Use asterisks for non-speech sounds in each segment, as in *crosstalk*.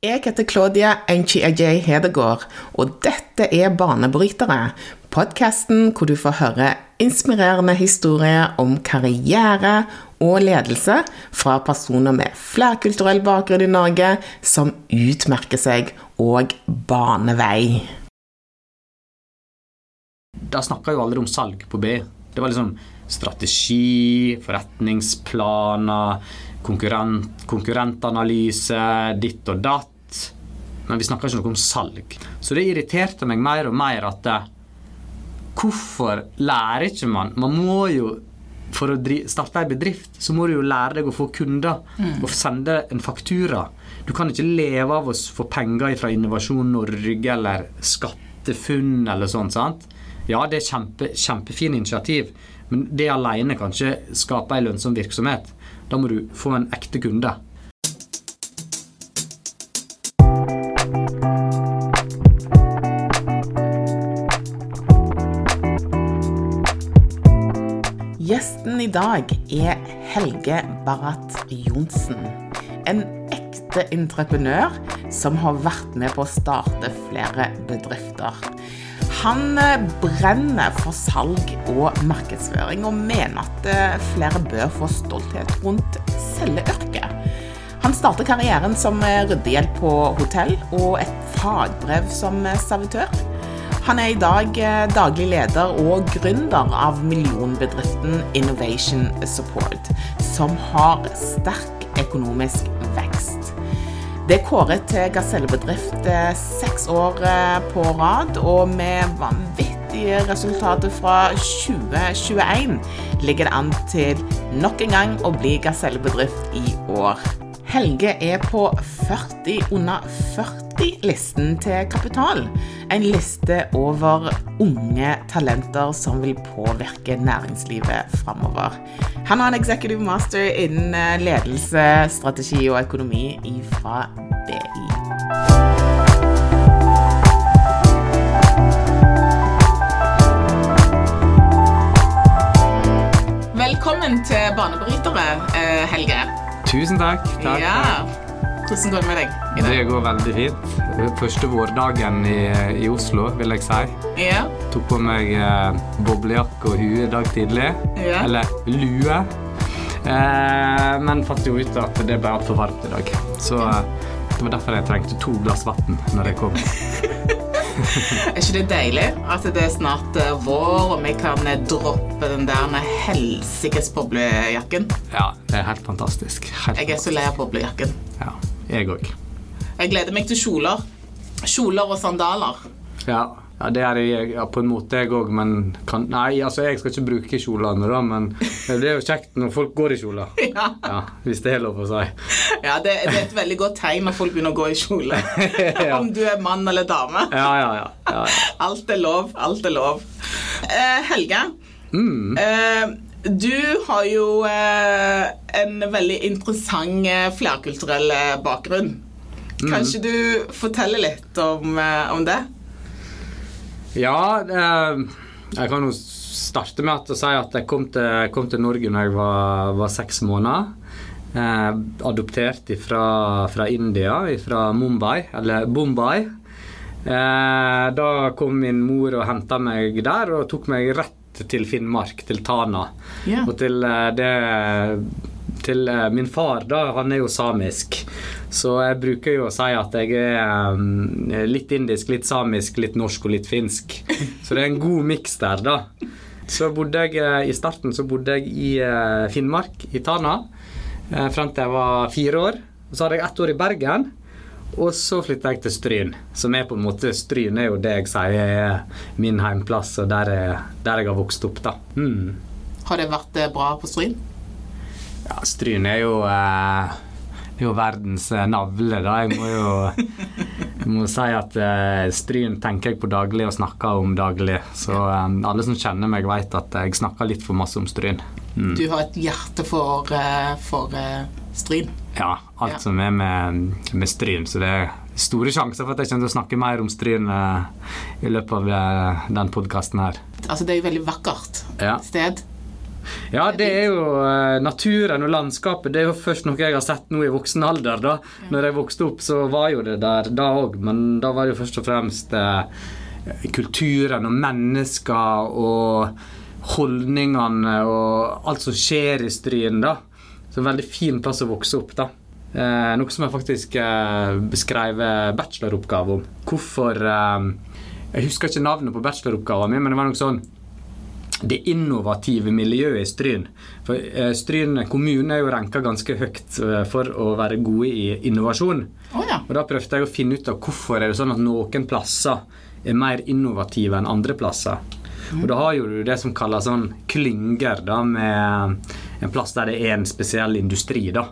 Jeg heter Claudia Enchi-Ajay Hedegaard, og dette er Banebrytere. Podkasten hvor du får høre inspirerende historier om karriere og ledelse fra personer med flerkulturell bakgrunn i Norge som utmerker seg og baner vei. Da snakka jo aldri om salg på B. Det var liksom strategi, forretningsplaner, konkurrent, konkurrentanalyse, ditt og datt. Men vi snakka ikke noe om salg. Så det irriterte meg mer og mer at det, Hvorfor lærer ikke man Man må jo for å starte ei bedrift, så må du jo lære deg å få kunder mm. og sende en faktura. Du kan ikke leve av å få penger fra Innovasjon Norge eller SkatteFUNN eller sånt. sant? Ja, det er kjempe, kjempefine initiativ, men det alene kan ikke skape en lønnsom virksomhet. Da må du få en ekte kunde. Gjesten i dag er Helge Barrat Johnsen. En ekte entreprenør som har vært med på å starte flere bedrifter. Han eh, brenner for salg og markedsføring, og mener at eh, flere bør få stolthet rundt selgeyrket. Han starter karrieren som eh, ryddehjelp på hotell og et fagbrev som servitør. Han er i dag daglig leder og gründer av millionbedriften Innovation Support, som har sterk økonomisk vekst. Det er kåret til gasellebedrift seks år på rad, og med vanvittige resultater fra 2021 ligger det an til nok en gang å bli gasellebedrift i år. Helge er på 40 under 40-listen til Kapital. En liste over unge talenter som vil påvirke næringslivet framover. Han har en executive master innen ledelse, strategi og økonomi fra BI. Velkommen til Banebrytere, Helge. Tusen takk. takk, ja. takk. Hvordan går det med deg? i dag? Det går veldig fint. Første vårdagen i, i Oslo, vil jeg si. Ja. Tok på meg eh, boblejakke og hue i dag tidlig. Ja. Eller lue. Eh, men fant jo ut at det ble altfor varmt i dag. Så eh, det var derfor jeg trengte to glass vann når jeg kom. *laughs* er ikke det deilig at det er snart eh, vår, og vi kan eh, droppe den der helsikes boblejakken? Ja, det er helt fantastisk. Helt jeg er så lei av boblejakken. Ja, jeg òg. Jeg gleder meg til kjoler. Kjoler og sandaler. Ja, ja, det er jeg ja, på en måte, jeg òg, men kan, Nei, altså, jeg skal ikke bruke kjolene, da, men det er jo kjekt når folk går i kjoler. *laughs* Ja. ja. Hvis det er lov å si. Ja, det, det, er et veldig godt tegn når folk begynner å gå i kjole. *laughs* ja. Om du er mann eller dame. Ja, ja, ja. ja, *laughs* Alt er lov. Alt er lov. Eh, Helge. Mm. Eh, du har jo eh, en veldig interessant eh, flerkulturell eh, bakgrunn. Mm. Kanskje du forteller litt om, eh, om det? Ja, jeg kan jo starte med å si at jeg kom til, kom til Norge når jeg var, var seks måneder. Eh, adoptert fra, fra India, fra Mumbai, eller Bombay. Eh, da kom min mor og henta meg der og tok meg rett til Finnmark, til Tana. Yeah. Og til eh, det til eh, min far, da, han er jo samisk. Så jeg bruker jo å si at jeg er um, litt indisk, litt samisk, litt norsk og litt finsk. *laughs* Så det er en god miks der, da. Så bodde jeg eh, I starten så bodde jeg i uh, Finnmark, i Tana, uh, frem til jeg var fire år. Så hadde jeg ett år i Bergen. Og så flytta jeg til Stryn, som er på en måte Stryn er jo det jeg sier er min heimplass, og der jeg, der jeg har vokst opp, da. Mm. Har det vært bra på Stryn? Ja, Stryn er jo eh, er jo verdens eh, navle, da. Jeg må jo jeg må si at eh, Stryn tenker jeg på daglig og snakker om daglig. Så eh, alle som kjenner meg, vet at jeg snakker litt for masse om Stryn. Mm. Du har et hjerte for, eh, for eh, Stryn? Ja, alt ja. som er med, med, Stryn. Så det er store sjanser for at jeg kommer til å snakke mer om Stryn i løpet av den podkasten her. Altså, det er jo veldig vakkert ja. sted. Ja, det er jo eh, naturen og landskapet. Det er jo først noe jeg har sett nå i voksen alder. da. Når jeg vokste opp, så var jo det der da òg, men da var det jo først og fremst eh, kulturen og mennesker og holdningene og alt som skjer i Stryn, da. Så en veldig fin plass å vokse opp, da. Eh, noe som jeg faktisk eh, beskrev bacheloroppgave om. Hvorfor eh, Jeg husker ikke navnet på bacheloroppgaven min, men det var noe sånn det innovative miljøet i Stryn. For eh, Stryn kommune er jo ranka ganske høyt eh, for å være gode i innovasjon. Oh, ja. Og Da prøvde jeg å finne ut av hvorfor er det sånn at noen plasser er mer innovative enn andre plasser. Og Da har jo du det som kalles sånn klynger, da, med en plass der det er en spesiell industri. da.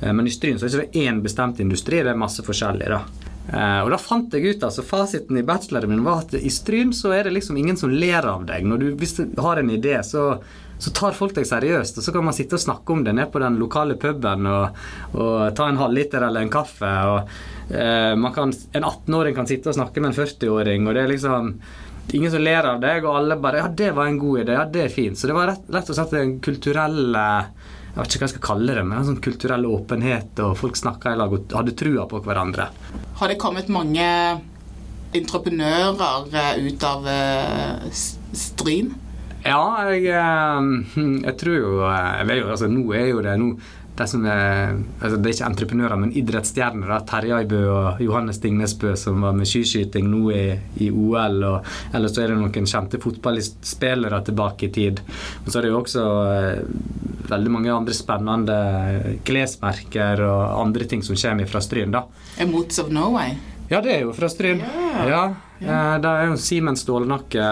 Eh, Men i Stryn så er det ikke én bestemt industri, det er masse forskjellig. da. Eh, Og da fant jeg ut, altså Fasiten i bacheloren min var at i Stryn så er det liksom ingen som ler av deg. Du, hvis du har en idé, så, så tar folk deg seriøst. Og så kan man sitte og snakke om det nede på den lokale puben og, og ta en halvliter eller en kaffe. og eh, kan, En 18-åring kan sitte og snakke med en 40-åring, og det er liksom Ingen som ler av deg, og alle bare 'Ja, det var en god idé. Ja, det er fint.' Så det var rett, rett og slett den kulturelle eh, Jeg vet ikke hva jeg skal kalle det, men en sånn kulturell åpenhet, og folk snakka i lag og hadde trua på hverandre. Har det kommet mange entreprenører eh, ut av stream? Ja, jeg, eh, jeg tror jo eh, jeg vet jo, altså, Nå er jo det nå de som er, altså, Det er ikke entreprenører, men idrettsstjerner. da, Terje Aibø og Johannes Stignesbø som var med skiskyting nå i, i OL. Og, eller så er det noen kjente fotballspillere tilbake i tid. Men så er det jo også eh, veldig mange andre spennende klesmerker og andre ting som kommer fra Stryn. da. Moods of Norway? Ja, det er jo fra Stryn. Ja. Eh, Da er jo Simen Stålnakke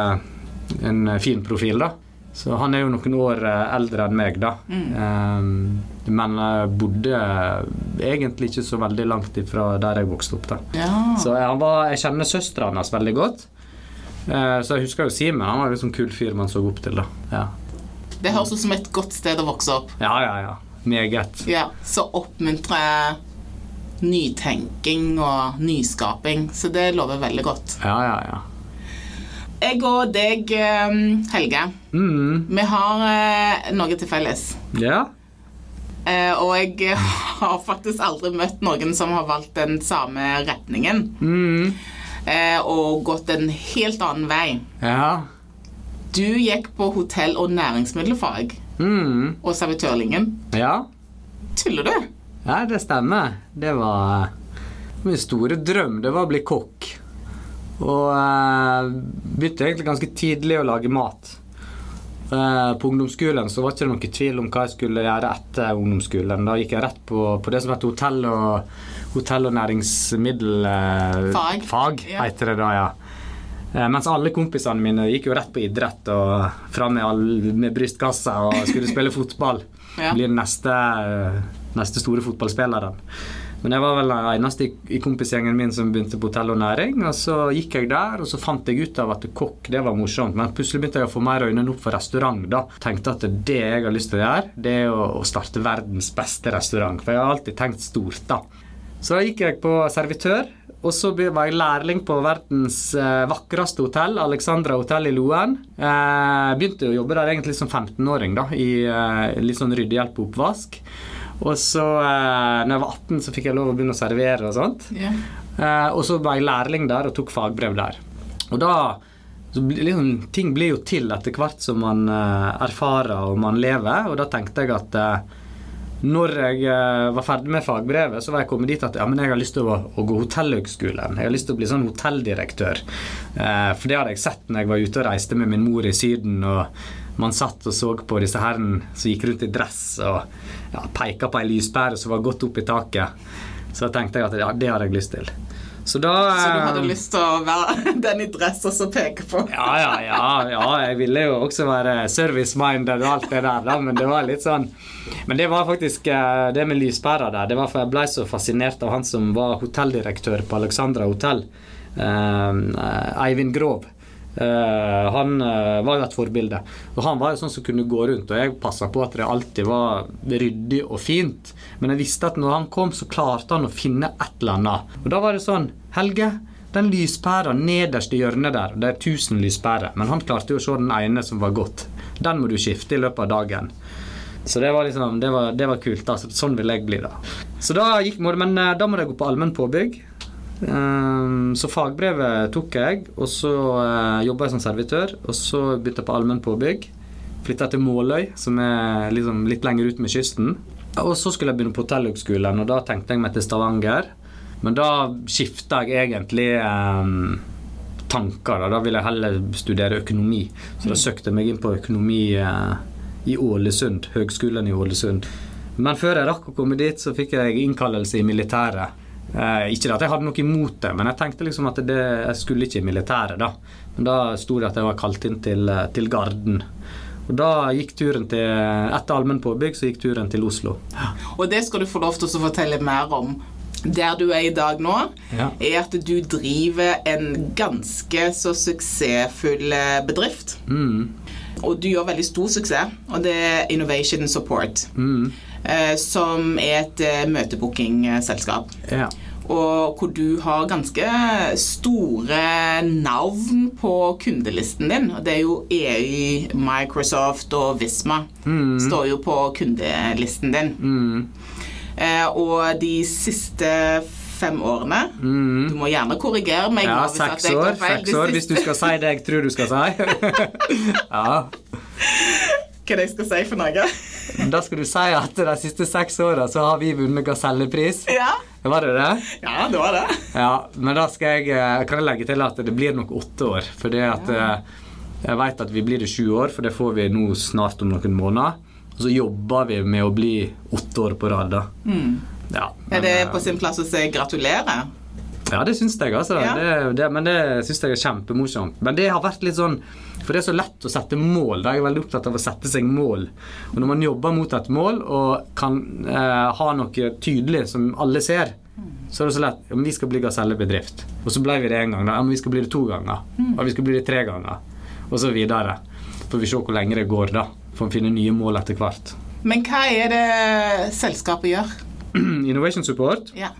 en fin profil, da. Så han er jo noen år eh, eldre enn meg, da. Eh, Men jeg bodde egentlig ikke så veldig langt ifra der jeg vokste opp, da. Ja. Så han var, jeg kjenner søstera hans veldig godt. Uh, Så jeg husker jo Simen. Han var en sånn kul fyr man så opp til, da. Ja, Det høres ut som et godt sted å vokse opp. ja, ja. ja. Meget. Ja, Så oppmuntrer nytenking og nyskaping. Så det lover veldig godt. Ja, ja, ja. Jeg og deg, eh, Helge, Mm, vi har eh, noe til felles. ja. Eh, og jeg *laughs* har faktisk aldri møtt noen som har valgt den samme retningen. Mm, Eh, og gått en helt annen vei. ja. Du gikk på hotell- og næringsmiddelfag Mm, og servitørlingen. ja. Tuller du? Ja, det stemmer. Det var min store drøm. Det var å bli kokk. Og eh, begynte egentlig ganske tidlig å lage mat. Eh, på ungdomsskolen så var det ikke noe tvil om hva jeg skulle gjøre etter ungdomsskolen. Da gikk jeg rett på, på det som heter hotell og, hotell og næringsmiddelfag. Eh, fag Ja. heter det da, ja. Eh, Mens alle kompisene mine gikk jo rett på idrett og fram med, all- med brystkassa og skulle spille fotball. *laughs* Ja. Bli den neste, neste store fotballspilleren. Men jeg var vel den eneste i, kompisgjengen min som begynte på hotell og næring. Og så gikk jeg der, og så fant jeg ut av at kokk det var morsomt. Men plutselig begynte jeg å få mer øynene opp for restaurant. da. Tenkte at det jeg har lyst til å gjøre, det er å, starte verdens beste restaurant. For jeg har alltid tenkt stort, da. Så da gikk jeg på servitør, og så var jeg lærling på verdens eh, vakreste hotell, Alexandra hotell i Loen. Eh, begynte å jobbe der egentlig som 15-åring, da, i eh, litt sånn ryddehjelp og oppvask. Og så, eh, når jeg var 18, så fikk jeg lov å begynne å servere og sånt. Yeah. Eh, og så var jeg lærling der og tok fagbrev der. Og da så liksom, Ting blir jo til etter hvert som man eh, erfarer og man lever, og da tenkte jeg at eh, når jeg eh, var ferdig med fagbrevet, så var jeg kommet dit at ja, men jeg har lyst til å, å gå hotellhøgskolen. Jeg har lyst til å bli sånn hotelldirektør. Eh, for det hadde jeg sett når jeg var ute og reiste med min mor i Syden. og Man satt og så på disse herrene som gikk rundt i dress og ja, peka på ei lyspære som var godt opp i taket. Så da tenkte jeg at ja, det hadde jeg lyst til. Så da Så du hadde eh, lyst til å være *laughs* den i dress og så peke på? ja, ja, ja, ja, jeg ville jo også være service-minded og alt det der, da, men det var litt sånn Men det var faktisk eh, det med lyspæra der. Det var for jeg ble så fascinert av han som var hotelldirektør på Alexandra hotell, eh, Eivind Grov. Eh, han uh, var jo et forbilde. Og han var jo sånn som kunne gå rundt, og jeg passa på at det alltid var ryddig og fint. Men jeg visste at når han kom, så klarte han å finne et eller annet. Og da var det sånn Helge, den lyspæra nederst i hjørnet der, det er 1000 lyspærer, men han klarte jo å se den ene som var godt. Den må du skifte i løpet av dagen. Så det var liksom, det var, det var kult. da, Sånn vil jeg bli, da. Så da gikk, Men eh, da må jeg gå på allmenn påbygg. Um, så fagbrevet tok jeg, og så uh, jobba jeg som servitør. Og så begynte jeg på allmennpåbygg. Flytta til Måløy, som er liksom litt lenger ut med kysten. Og så skulle jeg begynne på Hotellhøgskolen, og da tenkte jeg meg til Stavanger. Men da skifta jeg egentlig um, tanker. Da. da ville jeg heller studere økonomi. Så da mm. søkte jeg meg inn på økonomi uh, i Ålesund, Høgskolen i Ålesund. Men før jeg rakk å komme dit, så fikk jeg innkallelse i militæret. Eh, ikke at jeg hadde noe imot det, men jeg tenkte liksom at det, jeg skulle ikke i militæret. da. Men da sto det at jeg var kalt inn til, eh, til Garden. Og da gikk turen til Etter allmenn påbygg så gikk turen til Oslo. Ja. Og det skal du få lov til å fortelle mer om. Der du er i dag nå, ja. er at du driver en ganske så suksessfull eh, bedrift. Mm. Og du gjør veldig stor suksess, og det er Innovation Support. Mm. Eh, som er et eh, møtebookingselskap. Ja. Og hvor du har ganske store navn på kundelisten din. Og det er jo EU, Microsoft og Visma mm. står jo på kundelisten din. Mm. Eh, og de siste fem årene mm. Du må gjerne korrigere meg. Ja, seks år, seks år hvis du skal si det jeg tror du skal si. *laughs* ja. Hva er det jeg skal si for noe? Da skal du si at de siste seks åra så har vi vunnet Gasellepris. Ja. Var det det? Ja, det var det. Ja, Men da skal jeg, eh, kan jeg legge til at det blir nok åtte år. For det at ja. Eh, jeg vet at vi blir det sju år, for det får vi nå snart om noen måneder. Og så jobber vi med å bli åtte år på rad. da. Mm. Ja, men, er det på sin plass å si gratulerer? Ja, det syns jeg. altså. Ja. Det, det, men det syns jeg er kjempemorsomt. Men det har vært litt sånn For det er så lett å sette mål. Da er jeg veldig opptatt av å sette seg mål. Og når man jobber mot et mål og kan eh, ha noe tydelig som alle ser, så er det så lett om Vi skal bli gasellebedrift. Og så ble vi det én gang. da, om Vi skal bli det to ganger. Om Og vi skal bli det tre ganger. Og så videre. Får vi se hvor lenge det går, da. For å finne nye mål etter hvert. Men hva er det selskapet gjør? *clears throat* Innovation Support. Ja.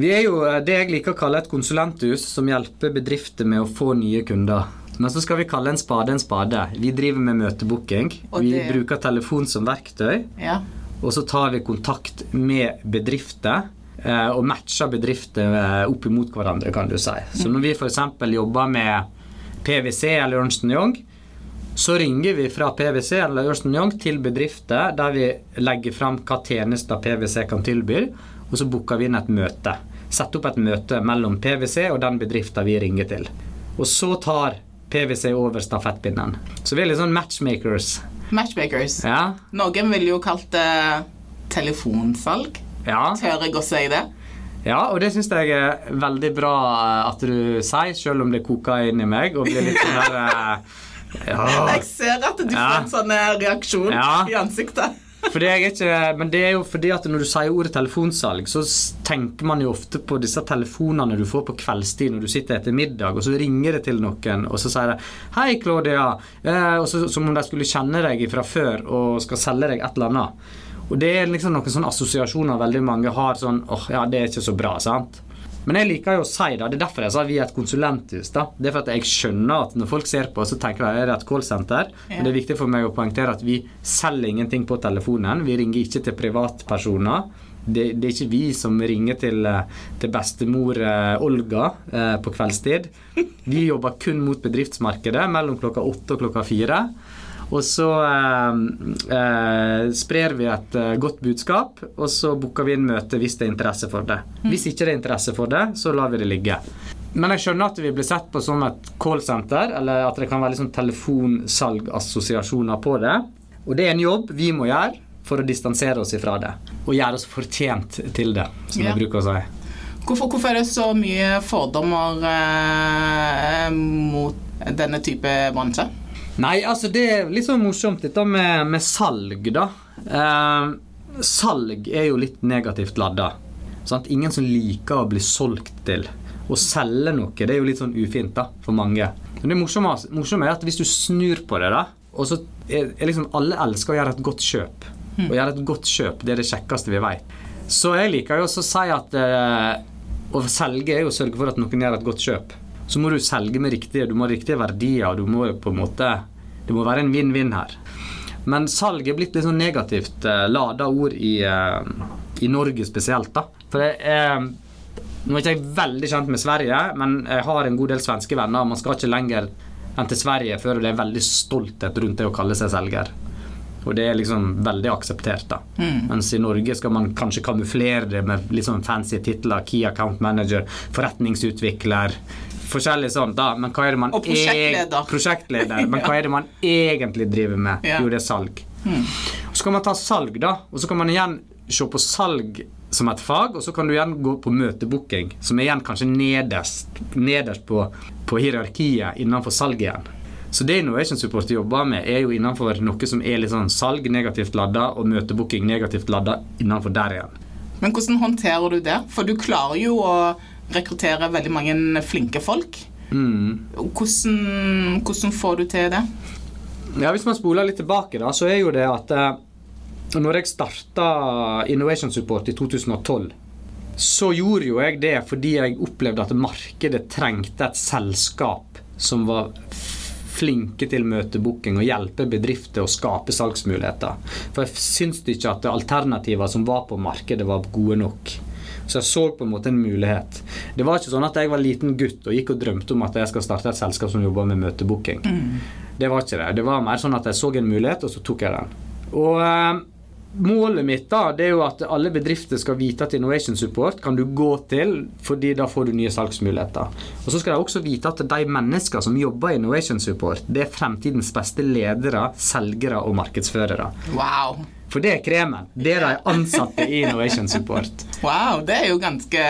Vi er jo eh, det jeg liker å kalle et konsulenthus som hjelper bedrifter med å få nye kunder. Men så skal vi kalle en spade en spade. Vi driver med møtebooking. Vi bruker telefon som verktøy. Ja. Og så tar vi kontakt med bedrifter eh, og matcher bedrifter eh, opp imot hverandre, kan du si. Så når vi f.eks. jobber med PwC eller Ernst Young, så ringer vi fra PwC eller Ernst Young til bedrifter der vi legger fram hva tjenester PwC kan tilby og så booker vi inn et møte. Setter opp et møte mellom PwC og den bedriften vi ringer til. Og så tar PwC over stafettpinnen. Så vi er litt sånn matchmakers. Matchmakers. Ja. Noen ville jo kalt det telefonsalg. Ja. Tør jeg å si det? Ja, og det syns jeg er veldig bra at du sier, selv om det koker inn i meg og blir litt sånn der eh, *laughs* ja. Jeg ser at du ja. får en sånn eh, reaksjon ja. i ansiktet. Ikke, men det er jo fordi at når du sier ordet telefonsalg, så tenker man jo ofte på disse telefonene du får på kveldstid når du sitter etter middag, og så ringer det til noen, og så sier de 'Hei, Claudia', eh, så, som om de skulle kjenne deg fra før og skal selge deg et eller annet. Og det er liksom noen sånne assosiasjoner veldig mange har sånn åh, oh, ja, det er ikke så bra', sant? Men jeg liker jo å si det. Det er derfor jeg sa vi er et konsulenthus. da. Det er for at jeg skjønner at når folk ser på, så tenker de at det er et callsenter. Ja. Men det er viktig for meg å poengtere at vi selger ingenting på telefonen. Vi ringer ikke til privatpersoner. Det, det, er ikke vi som ringer til, eh, til bestemor eh, Olga eh, på kveldstid. Vi jobber kun mot bedriftsmarkedet mellom klokka åtte og klokka fire. Og så eh, eh, sprer vi et eh, godt budskap, og så booker vi inn møte hvis det er interesse for det. Mm. Hvis ikke det er interesse for det, så lar vi det ligge. Men jeg skjønner at vi blir sett på som et callsenter, eller at det kan være liksom telefonsalgassosiasjoner på det. Og det er en jobb vi må gjøre for å distansere oss ifra det. Og gjøre oss fortjent til det, som ja. jeg bruker å si. Hvorfor, hvorfor, er det så mye fordommer eh, mot denne type bransje? Nei, altså det er litt sånn morsomt dette med, med salg, da. Eh, salg er jo litt negativt ladda. Sant? Ingen som liker å bli solgt til. Å selge noe det er jo litt sånn ufint da, for mange. Men det morsomme, morsomme er at hvis du snur på det, da, og så er, er liksom alle elsker å gjøre et godt kjøp. Å gjøre et godt kjøp, det er det kjekkeste vi vet. Så jeg liker jo også å si at eh, å selge er jo å sørge for at noen gjør et godt kjøp. Så må du selge med riktige, du må ha riktige verdier, og du må på en måte Det må være en vinn-vinn her. Men salg er blitt litt sånn negativt eh, lada ord i, eh, i Norge spesielt. da. For det er nå er ikke jeg veldig kjent med Sverige, men jeg har en god del svenske venner. Man skal ikke lenger enn til Sverige før det er veldig stolthet rundt det å kalle seg selger. Og det er liksom veldig akseptert. da. Mm. Mens i Norge skal man kanskje kamuflere det med litt sånn fancy titler. Key account manager, forretningsutvikler. Forskjellig sånt da, men hva er det man Og prosjektleder. E prosjektleder. Men hva er det man *laughs* egentlig driver med? Ja. Jo, det er salg. Mm. Så kan man ta salg, da. Og så kan man igjen se på salg som et fag, og så kan du igjen gå på møtebooking, som er igjen kanskje nederst, nederst på, på hierarkiet innenfor salg igjen. Så det Innovation Support jobber med, er jo innenfor noe som er litt sånn salg negativt ladda, og møtebooking negativt ladda innenfor der igjen. Men hvordan håndterer du det? For du klarer jo å rekruttere veldig mange flinke folk. Mm. Hvordan, hvordan får du til det? Ja, Hvis man spoler litt tilbake, da, så er jo det at eh, når jeg starta Innovation Support i 2012, så gjorde jo jeg det fordi jeg opplevde at markedet trengte et selskap som var flinke til møtebooking og hjelpe bedrifter å skape salgsmuligheter. For jeg syns ikke at alternativene som var på markedet, var gode nok. Så jeg så på en måte en mulighet. Det var ikke sånn at jeg var liten gutt og gikk og drømte om at jeg skal starte et selskap som jobber med møtebooking. Det var ikke det. Det var mer sånn at jeg så en mulighet, og så tok jeg den. Og eh, Målet mitt da, det er jo at alle bedrifter skal vite at Innovation Support kan du gå til, fordi da får du nye salgsmuligheter. Og Så skal de også vite at de mennesker som jobber i Innovation Support, det er fremtidens beste ledere, selgere og markedsførere. Wow. For det er kremen. Det er de ansatte i Innovation Support. wow, det er jo ganske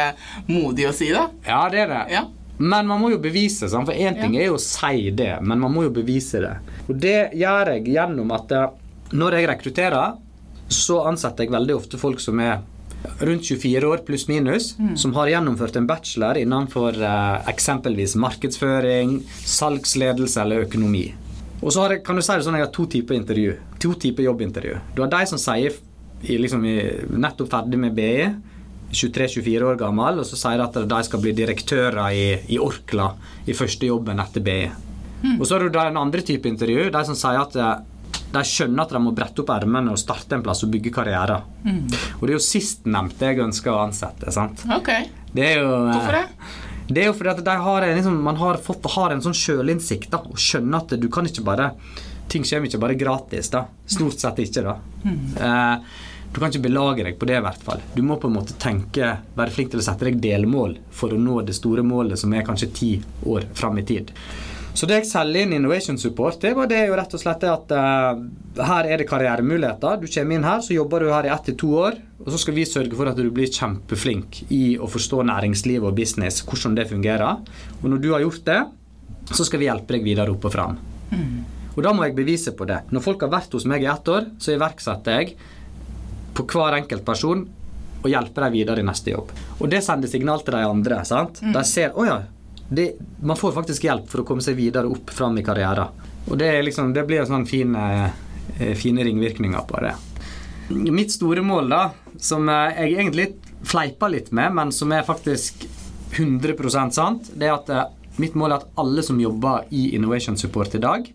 modig å si, da. Ja, det er det. Ja. Men man må jo bevise? For én ting er jo å si det, men man må jo bevise det. Og det gjør jeg gjennom at eh, når jeg rekrutterer, så ansetter jeg veldig ofte folk som er rundt 24 år pluss minus, som har gjennomført en bachelor innenfor eh, eksempelvis markedsføring, salgsledelse eller økonomi. Og så har jeg, kan du si det sånn, jeg har to typer intervju. To typer jobbintervju. Du har de som sier i, liksom, nettopp ferdig med BI, 23-24 år gammel, og så sier de at de skal bli direktører i, i Orkla i første jobben etter BI. Og så har du den en andre type intervju, de som sier at eh, de skjønner at de må brette opp ermene og starte en plass og bygge karriere. Og det er jo sistnevnte jeg ønsker å ansette. sant? Ok. Det jo, eh, Hvorfor det? Det er jo fordi at har, en, liksom, man har fått har en sånn sjølinnsikt og skjønner at du kan ikke bare Ting kommer ikke bare gratis. da. Stort sett ikke, da. Eh, du kan ikke belage deg på det, i hvert fall. Du må på en måte tenke, være flink til å sette deg delmål for å nå det store målet, som er kanskje ti år fram i tid. Så det jeg selger inn Innovation Support, det var det jo rett og slett det at uh, her er det karrieremuligheter. Du kommer inn her, så jobber du her i ett til to år, og så skal vi sørge for at du blir kjempeflink i å forstå næringsliv og business, hvordan det fungerer. Og når du har gjort det, så skal vi hjelpe deg videre opp og fram. Og da må jeg bevise på det. Når folk har vært hos meg i ett år, så iverksetter jeg på hver enkelt person og hjelper dem videre i neste jobb. Og det sender signal til de andre. sant? De ser å ja, det, man får faktisk hjelp for å komme seg videre opp fram i karrieren. Og det, liksom, det blir sånn fine, eh, fine ringvirkninger på det. Mitt store mål, da, som eh, jeg egentlig fleiper litt med, men som er faktisk 100% sant, det er at eh, mitt mål er at alle som jobber i Innovation Support i dag,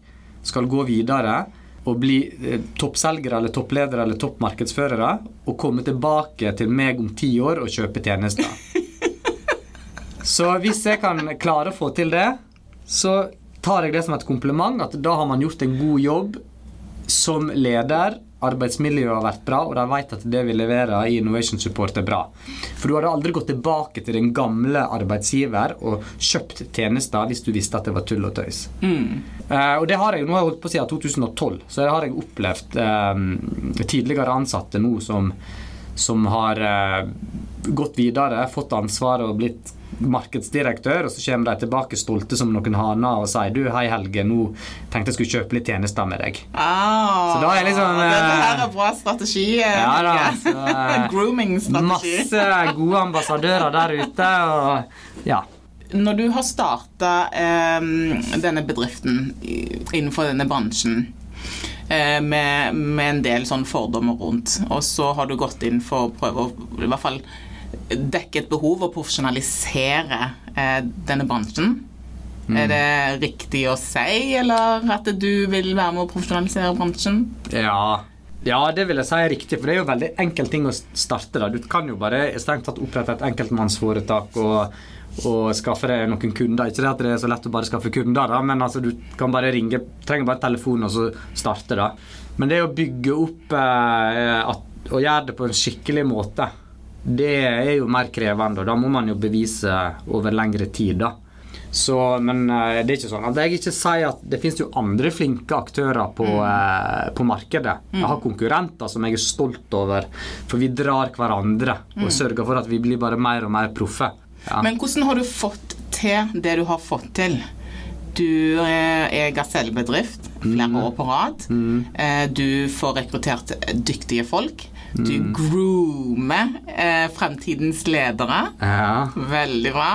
skal gå videre og bli eh, toppselgere eller toppledere eller toppmarkedsførere og komme tilbake til meg om ti år og kjøpe tjenester. *laughs* Så hvis jeg kan klare å få til det, så tar jeg det som et kompliment at da har man gjort en god jobb som leder. Arbeidsmiljøet har vært bra, og de vet at det vi leverer i Innovation Support, er bra. For du hadde aldri gått tilbake til din gamle arbeidsgiver og kjøpt tjenester hvis du visste at det var tull og tøys. Eh, og det har jeg, Nå har jeg holdt på siden 2012, så det har jeg opplevd uh, tidligere ansatte nå som, som har uh, gått videre, fått ansvar og blitt markedsdirektør, og så kommer de tilbake stolte som noen haner og sier du, hei Helge, nå tenkte jeg skulle kjøpe litt tjenester med deg. Ah, Så da er liksom, Dette eh, her er bra strategi. eh, Ja da, så, eh, *laughs* Grooming-strategi. Masse gode ambassadører der ute, og ja. Når du har starta denne bedriften innenfor denne bransjen eh, med, med en del sånn fordommer rundt, og så har du gått inn for å prøve å i hvert fall dekke et behov og profesjonalisere eh, denne bransjen. Er det riktig å si, eller at du vil være med å profesjonalisere bransjen? Ja. ja, det vil jeg si er riktig, for det er jo veldig enkel ting å starte. da. Du kan jo bare strengt tatt opprette et enkeltmannsforetak og, og skaffe deg noen kunder. Ikke det at det er så lett å bare skaffe kunder, da, men altså, du kan bare ringe, trenger bare telefon og så starte. da. Men det å bygge opp eh, at, og gjøre det på en skikkelig måte, det er jo mer krevende. og Da må man jo bevise over lengre tid. da. Så, men eh, det er ikke sånn at jeg ikke sier at det finnes jo andre flinke aktører på, eh, på markedet. Jeg har konkurrenter som jeg er stolt over, for vi drar hverandre og sørger for at vi blir bare mer og mer proffe. Ja. Men hvordan har du fått til det du har fått til? Du eh, er gasellbedrift flere år på rad. Eh, Du får rekruttert dyktige folk. Du groomer eh, fremtidens ledere. Ja. Veldig bra.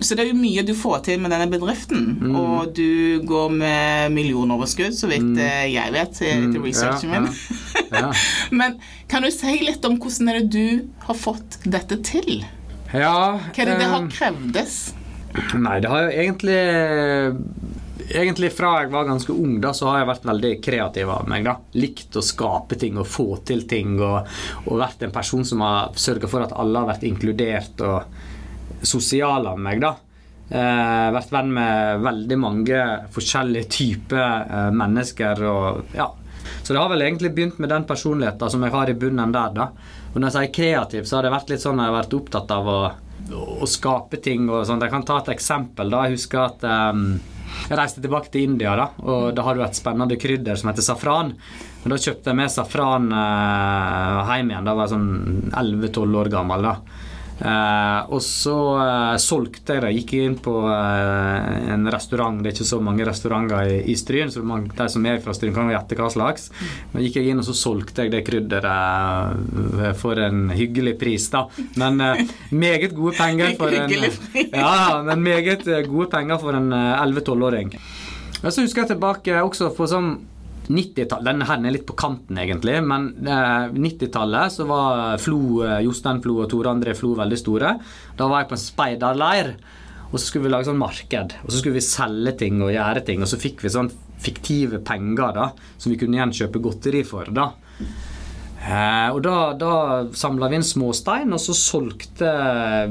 Så det er jo mye du får til med denne bedriften. Mm. Og du går med millionoverskudd, så vidt eh, jeg vet, eh, etter researchen ja, min. ja. *laughs* Men kan du si litt om hvordan er det du har fått dette til? ja Hva er det det eh, har krevdes? Nei, det har jo egentlig Egentlig fra jeg var ganske ung, da, så har jeg vært veldig kreativ av meg. da. Likt å skape ting og få til ting. Og, og vært en person som har sørga for at alle har vært inkludert og sosial av meg. da. Eh, vært venn med veldig mange forskjellige typer eh, mennesker. og ja. Så det har vel egentlig begynt med den personligheten som jeg har i bunnen der. da. Og når jeg sier kreativ, så har det vært litt sånn jeg har vært opptatt av å, å skape ting. og sånn. Jeg kan ta et eksempel. da. Jeg husker at ehm, jeg reiste tilbake til India, da, og da har du et spennende krydder som heter safran. Men Da kjøpte jeg med safran eh, hjem igjen. Da var jeg sånn 11-12 år gammel. da. Eh, og så eh, solgte jeg det. Gikk inn på eh, en restaurant. Det er ikke så mange restauranter i, i Stryn, så mange, de som er fra Stryn, kan gjette hva slags. Men gikk jeg inn og så solgte jeg det krydderet for en hyggelig pris, da. Men meget gode penger for en. Ja, men meget gode penger for en eh, 11-12-åring. Og så husker jeg tilbake også på sånn 90-tallet Denne her er litt på kanten, egentlig. Men eh, 90-tallet så var Flo, eh, Jostein Flo og Tore André Flo veldig store. Da var jeg på en speiderleir. Og så skulle vi lage sånn marked. Og så skulle vi selge ting og gjøre ting. Og så fikk vi sånn fiktive penger da, som vi kunne igjen kjøpe godteri for. da. Eh, og da, da samla vi inn småstein, og så solgte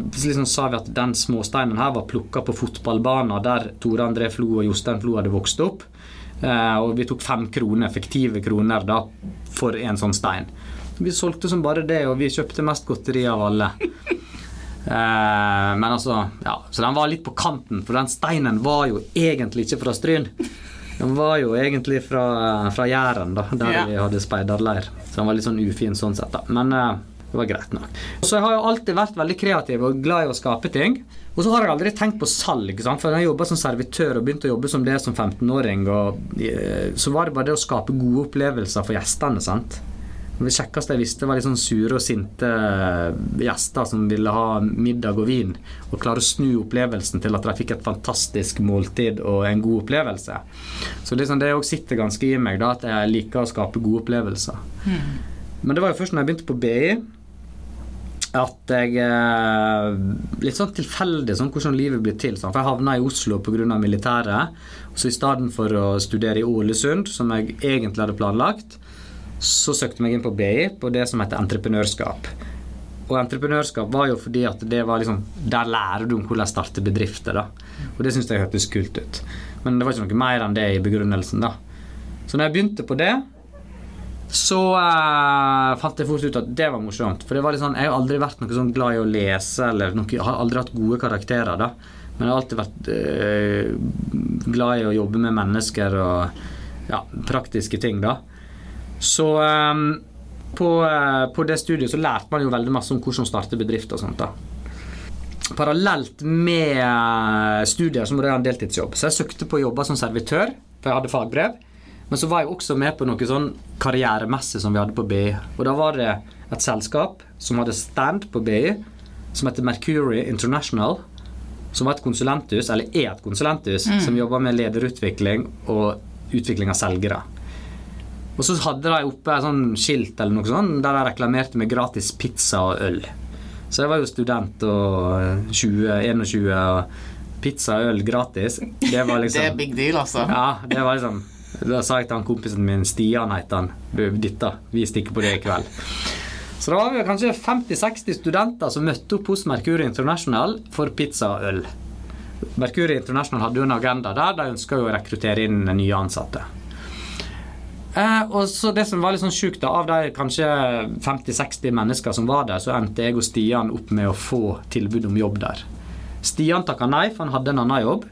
liksom sa vi at den småsteinen her var plukka på fotballbanen der Tore André Flo og Jostein Flo hadde vokst opp. Eh, og vi tok fem kroner, fiktive kroner da, for en sånn stein. Vi solgte som bare det, og vi kjøpte mest godteri av alle. Eh, men altså, ja, Så den var litt på kanten, for den steinen var jo egentlig ikke fra Stryn. Den var jo egentlig fra, fra Jæren, da, der Ja. vi hadde speiderleir. Så den var litt sånn ufin sånn sett, da. Men eh, det var greit nok. Så jeg har jo alltid vært veldig kreativ og glad i å skape ting. Og så har jeg aldri tenkt på salg, for jeg jobba som servitør og begynte å jobbe som det som 15-åring. og eh, Så var det bare det å skape gode opplevelser for gjestene. sant? Det kjekkeste jeg visste, var litt sånn sure og sinte eh, gjester som ville ha middag og vin. Og klare å snu opplevelsen til at de fikk et fantastisk måltid og en god opplevelse. Så liksom det også sitter ganske i meg, da, at jeg liker å skape gode opplevelser. Men det var jo først når jeg begynte på BI at jeg eh, Litt sånn tilfeldig sånn hvordan livet blir til. Sånn. For jeg havna i Oslo pga. militæret. Så i stedet for å studere i Ålesund, som jeg egentlig hadde planlagt, så søkte jeg meg inn på BI på det som heter entreprenørskap. Og entreprenørskap var jo fordi at det var liksom Der lærer du om hvordan starte bedrifter. da Og det syns jeg hørtes kult ut. Men det var ikke noe mer enn det i begrunnelsen. da Så når jeg begynte på det, så uh, fant jeg fort ut at det var morsomt. For det var litt sånn, jeg har aldri vært noe sånn glad i å lese, eller noe, har aldri hatt gode karakterer. da Men jeg har alltid vært uh, glad i å jobbe med mennesker og ja, praktiske ting. da Så um, på, uh, på det studiet så lærte man jo veldig masse om hvordan starte bedrift og sånt. da Parallelt med studier så må jeg ha en deltidsjobb. Så jeg søkte på å jobbe som servitør, for jeg hadde fagbrev. Men så var jeg også med på noe sånn karrieremessig som vi hadde på BI. Og da var det et selskap som hadde stand på BI, som heter Mercury International. Som var et konsulenthus, eller er et konsulenthus, som jobber med lederutvikling og utvikling av selgere. Og så hadde de oppe et sånn skilt eller noe sånt, der de reklamerte med gratis pizza og øl. Så jeg var jo student og 20, 21 og pizza og øl gratis. Det var *laughs* liksom Det er big deal, altså. Ja, det var liksom Da sa jeg til han kompisen min, Stian het han, dette, vi stikker på det i kveld. Så da var vi kanskje 50-60 studenter som møtte opp hos Mercury International for pizza og øl. Mercury International hadde jo en agenda der, de ønska jo å rekruttere inn nye ansatte. Eh, og så Det som var litt sånn sjukt, da, av de kanskje 50-60 mennesker som var der, så endte jeg og Stian opp med å få tilbud om jobb der. Stian takka nei, for han hadde en annen jobb.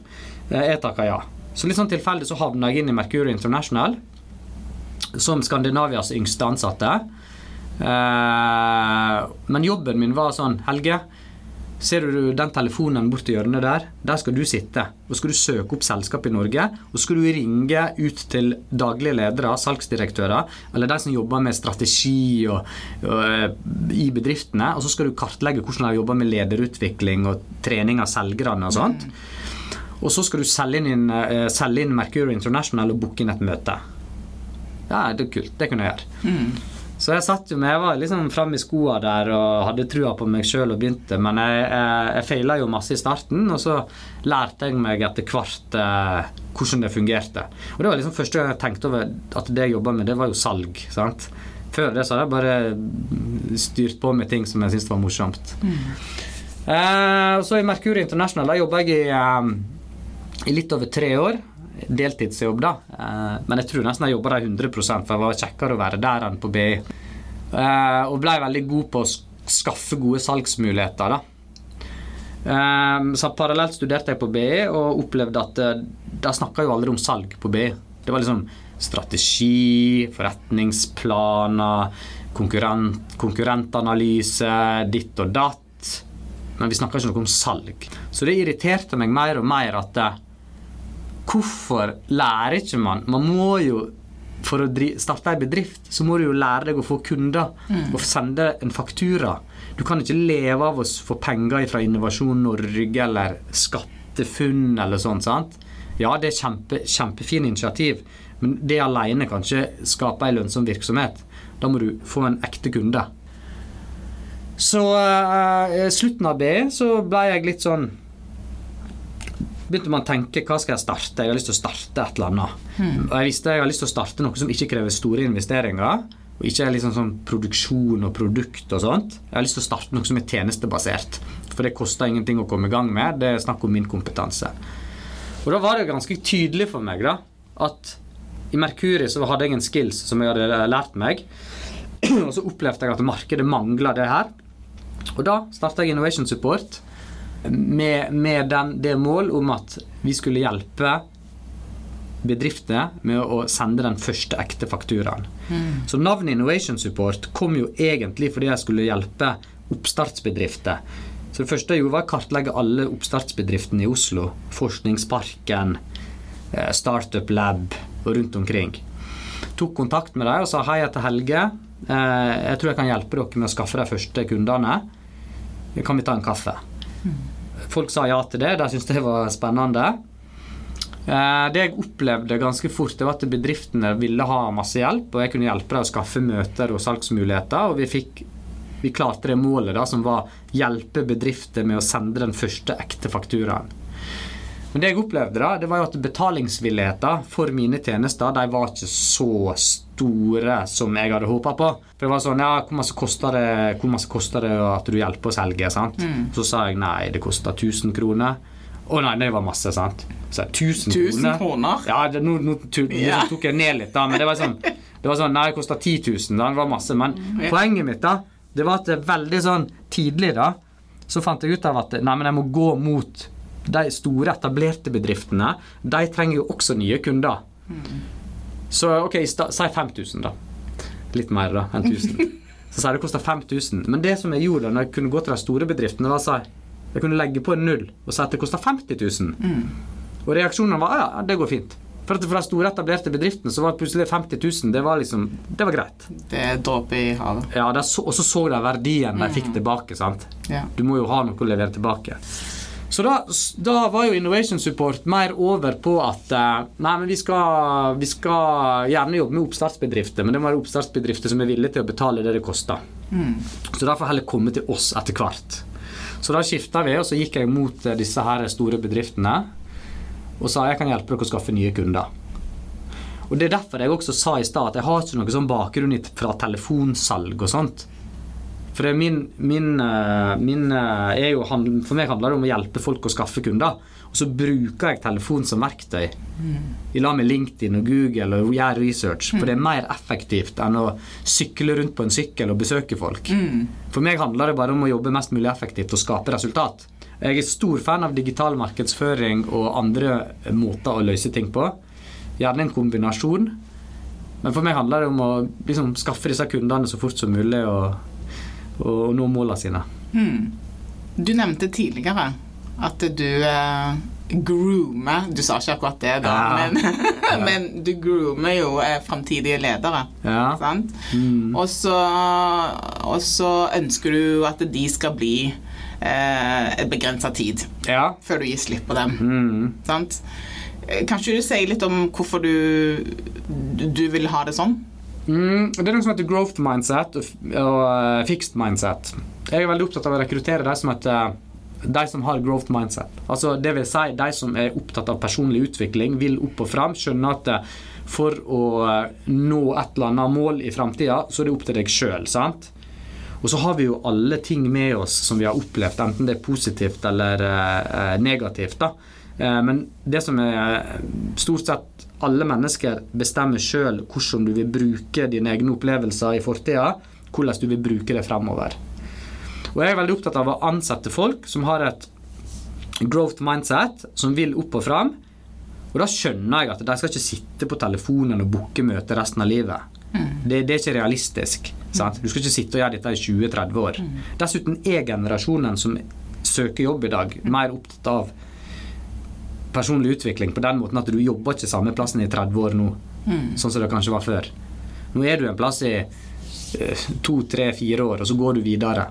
Eh, Jeg takka ja. Så litt sånn tilfeldig så havna jeg inn i Mercury International som Skandinavias yngste ansatte. Eh, men jobben min var sånn Helge, ser du den telefonen borti hjørnet der? Der skal du sitte. Og skal du søke opp selskap i Norge. Og skal du ringe ut til daglige ledere, salgsdirektører, eller de som jobber med strategi og, og, eh, i bedriftene. Og så skal du kartlegge hvordan de jobber med lederutvikling og trening av selgerne og sånt. Og så skal du selge inn, eh, selge inn Mercury International og booke inn et møte. Ja, det er kult. Det kunne jeg gjøre. Så jeg satt jo med, jeg var liksom fram i skoa der og hadde trua på meg sjøl og begynte, men jeg, jeg, jeg feila jo masse i starten, og så lærte jeg meg etter hvert eh, hvordan det fungerte. Og det var liksom første gang jeg tenkte over at det jeg jobba med, det var jo salg. sant? Før det så hadde jeg bare styrt på med ting som jeg syntes var morsomt. Eh, og så i Mercury International da jobba jeg i, eh, i litt over tre år deltidsjobb, da. Eh, Men jeg tror nesten jeg jobba der 100 for det var kjekkere å være der enn på BI. Eh, Og blei veldig god på å skaffe gode salgsmuligheter, da. Eh, Så parallelt studerte jeg på BI og opplevde at der snakka jo aldri om salg på BI. Det var liksom strategi, forretningsplaner, konkurrent, konkurrentanalyse, ditt og datt. Men vi snakka ikke noe om salg. Så det irriterte meg mer og mer at Hvorfor lærer ikke man Man må jo for å starte en bedrift, så må du jo lære deg å få kunder og sende en faktura. Du kan ikke leve av å få penger fra Innovasjon Norge eller SkatteFUNN eller sånn. sant? Ja, det er kjempe, kjempefine initiativ, men det alene kan ikke skape en lønnsom virksomhet. Da må du få en ekte kunde. Så eh, slutten av BI så ble jeg litt sånn begynte man å tenke hva skal jeg starte? Jeg har lyst til å starte et eller annet. Og jeg visste jeg har lyst til å starte noe som ikke krever store investeringer. Og ikke er liksom sånn produksjon og produkt og sånt. Jeg har lyst til å starte noe som er tjenestebasert. For det koster ingenting å komme i gang med. Det er snakk om min kompetanse. Og da var det ganske tydelig for meg da, at i Mercury så hadde jeg en skills som jeg hadde lært meg. *clears throat* Og så opplevde jeg at markedet mangla det her. Og da starta jeg Innovation Support med, med den, det mål om at vi skulle hjelpe bedrifter med å sende den første ekte fakturaen. Så navnet Innovation Support kom jo egentlig fordi jeg skulle hjelpe oppstartsbedrifter. Så det første jeg gjorde, var å kartlegge alle oppstartsbedriftene i Oslo. Forskningsparken, eh, Startup Lab og rundt omkring. Tok kontakt med dem og sa hei, jeg heter Helge. Eh, Jeg tror jeg kan hjelpe dere med å skaffe de første kundene. Kan vi ta en kaffe? Folk sa ja til det. De syntes det var spennende. Eh, Det jeg opplevde ganske fort, det var at bedriftene ville ha masse hjelp, og jeg kunne hjelpe dem å skaffe møter og salgsmuligheter. Og vi, fikk, vi klarte det målet da, som var hjelpe bedrifter med å sende den første ekte fakturaen. Men det jeg opplevde da, det var jo at betalingsvilligheten for mine tjenester de var ikke så store som jeg hadde håpa på. For det var sånn Ja, hvor masse koster det, masse koster det at du hjelper å selge? sant? Så sa jeg nei, det koster 1000 kroner. Å nei, det var masse, sant. Så jeg, 1000 1000 kroner? kroner? Ja, det, nå, nå tu- liksom tok jeg ned litt, da. Men det var sånn, det var sånn Nei, det kosta 10 000. Da. Det var masse. Men mm. poenget mitt da, det var at det veldig sånn tidlig da, så fant jeg ut av at nei, men jeg må gå mot de store, etablerte bedriftene. De trenger jo også nye kunder. Så ok, si 5000, da. Litt mer da enn 1000. *laughs* Så sier det koster 5000. Men det som jeg gjorde når jeg kunne gå til de store bedriftene, var å si jeg kunne legge på en null og si at det koster 50 000. Og reaksjonen var ja, det går fint. For at for de store etablerte bedriftene så var det plutselig 50 000 det var liksom, det var greit. Det er dråpe i havet. Ja, Og så så de verdien de fikk tilbake. sant? Ja. Du må jo ha noe å levere tilbake. Så da, da var jo Innovation Support mer over på at eh, Nei, men vi skal, vi skal gjerne jobbe med oppstartsbedrifter, men det må være oppstartsbedrifter som er villige til å betale det det koster. Så da får heller komme til oss etter hvert. Så da skifta vi, og så gikk jeg mot eh, disse her store bedriftene og sa jeg kan hjelpe dere å skaffe nye kunder. Og Det er derfor jeg også sa i stad at jeg har ikke noe sånn bakgrunn fra telefonsalg og sånt. For min, min, eh, min eh, jo, For meg handler det om å hjelpe folk å skaffe kunder. Og så bruker jeg telefon som verktøy. I lag med LinkedIn og Google og gjør research. For det er mer effektivt enn å sykle rundt på en sykkel og besøke folk. For meg handler det bare om å jobbe mest mulig effektivt og skape resultat. Jeg er stor fan av digital markedsføring og andre måter å løse ting på. Gjerne en kombinasjon. Men for meg handler det om å liksom, skaffe disse kundene så fort som mulig og, og nå målene sine. Du nevnte tidligere at du eh, groomer Du sa ikke akkurat det, da, Ja. men, *laughs* men du groomer jo eh, framtidige ledere. Ja. Sant? Mm. Og, så, og så ønsker du at de skal bli eh, en begrensa tid ja. før du gir slipp på dem. Mm. Sant? Kanskje du sier litt om hvorfor du, du vil ha det sånn? Mm, det er noe som heter growth mindset og, eh, fixed mindset. Jeg er veldig opptatt av å rekruttere de som, heter, de som har growth mindset. Altså det vil si de som er opptatt av personlig utvikling, vil opp og fram, skjønner at eh, for å eh, nå et eller annet mål i framtida, så er det opp til deg sjøl. Og så har vi jo alle ting med oss som vi har opplevd, enten det er positivt eller negativt. da. Men det som er stort sett alle mennesker bestemmer sjøl hvordan du vil bruke dine egne opplevelser i fortida, hvordan du vil bruke det fremover. Og jeg er veldig opptatt av å ansette folk som har et growth mindset, som vil opp og fram. Og da skjønner jeg at de skal ikke sitte på telefonen og booke møter resten av livet. Det, det er ikke realistisk. Sant? Du skal ikke sitte og gjøre dette i 20-30 år. Dessuten er generasjonen som søker jobb i dag, mer opptatt av personlig utvikling på den måten at du jobber ikke samme plassen i 30 år nå, sånn som det kanskje var før. Nå er du en plass i eh, to, tre, fire år, og så går du videre.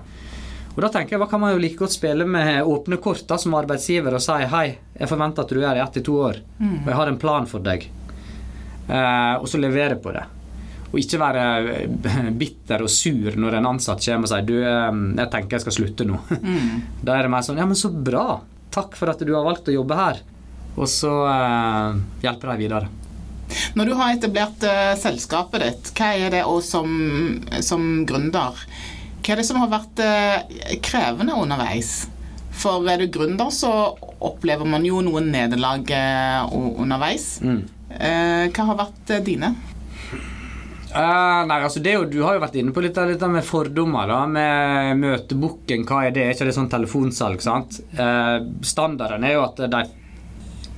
Og da tenker jeg, Hva kan man jo like godt spille med åpne kort da, som arbeidsgiver og si hei, jeg forventer at du er i ett til to år, og jeg har en plan for deg. Eh, og så levere på det. Og ikke være eh, bitter og sur når en ansatt kommer og sier du, eh, jeg tenker jeg skal slutte nå. *laughs* Da er det mer sånn ja, men så bra. Takk for at du har valgt å jobbe her. Og så eh, hjelper de videre. Når du har etablert eh, selskapet ditt, hva er det og som, som gründer? Hva er det som har vært eh, krevende underveis? For er du gründer, så opplever man jo noen nederlag eh, underveis. Mm. Eh, hva har vært eh, dine? Uh, nei, altså det Du har jo vært inne på litt av dette med fordommer. da, Med møtebooken, Hva er det? Er ikke det sånn telefonsalg? sant? Uh, standarden er jo at de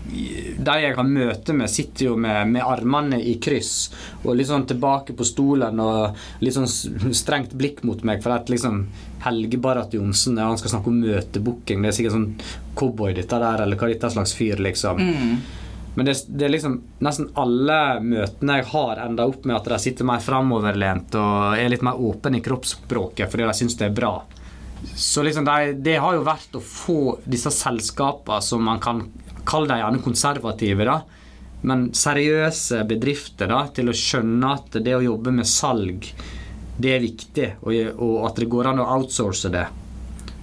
de jeg kan møte med, sitter jo med, med armene i kryss og litt sånn tilbake på stolen og litt sånn strengt blikk mot meg. For at liksom Helge Barrat Johnsen han skal snakke om møtebooking. Det er sikkert sånn cowboy, dette der, eller hva dette slags fyr, liksom. Men det, det er liksom nesten alle møtene jeg har, enda opp med at de sitter mer framoverlent og er litt mer åpne i kroppsspråket fordi de syns det er bra. Så liksom det, det har jo vært å få disse selskapene som man kan kalle dem gjerne konservative, da, men seriøse bedrifter da, til å skjønne at det å jobbe med salg, det er viktig, og, at det går an å outsource det.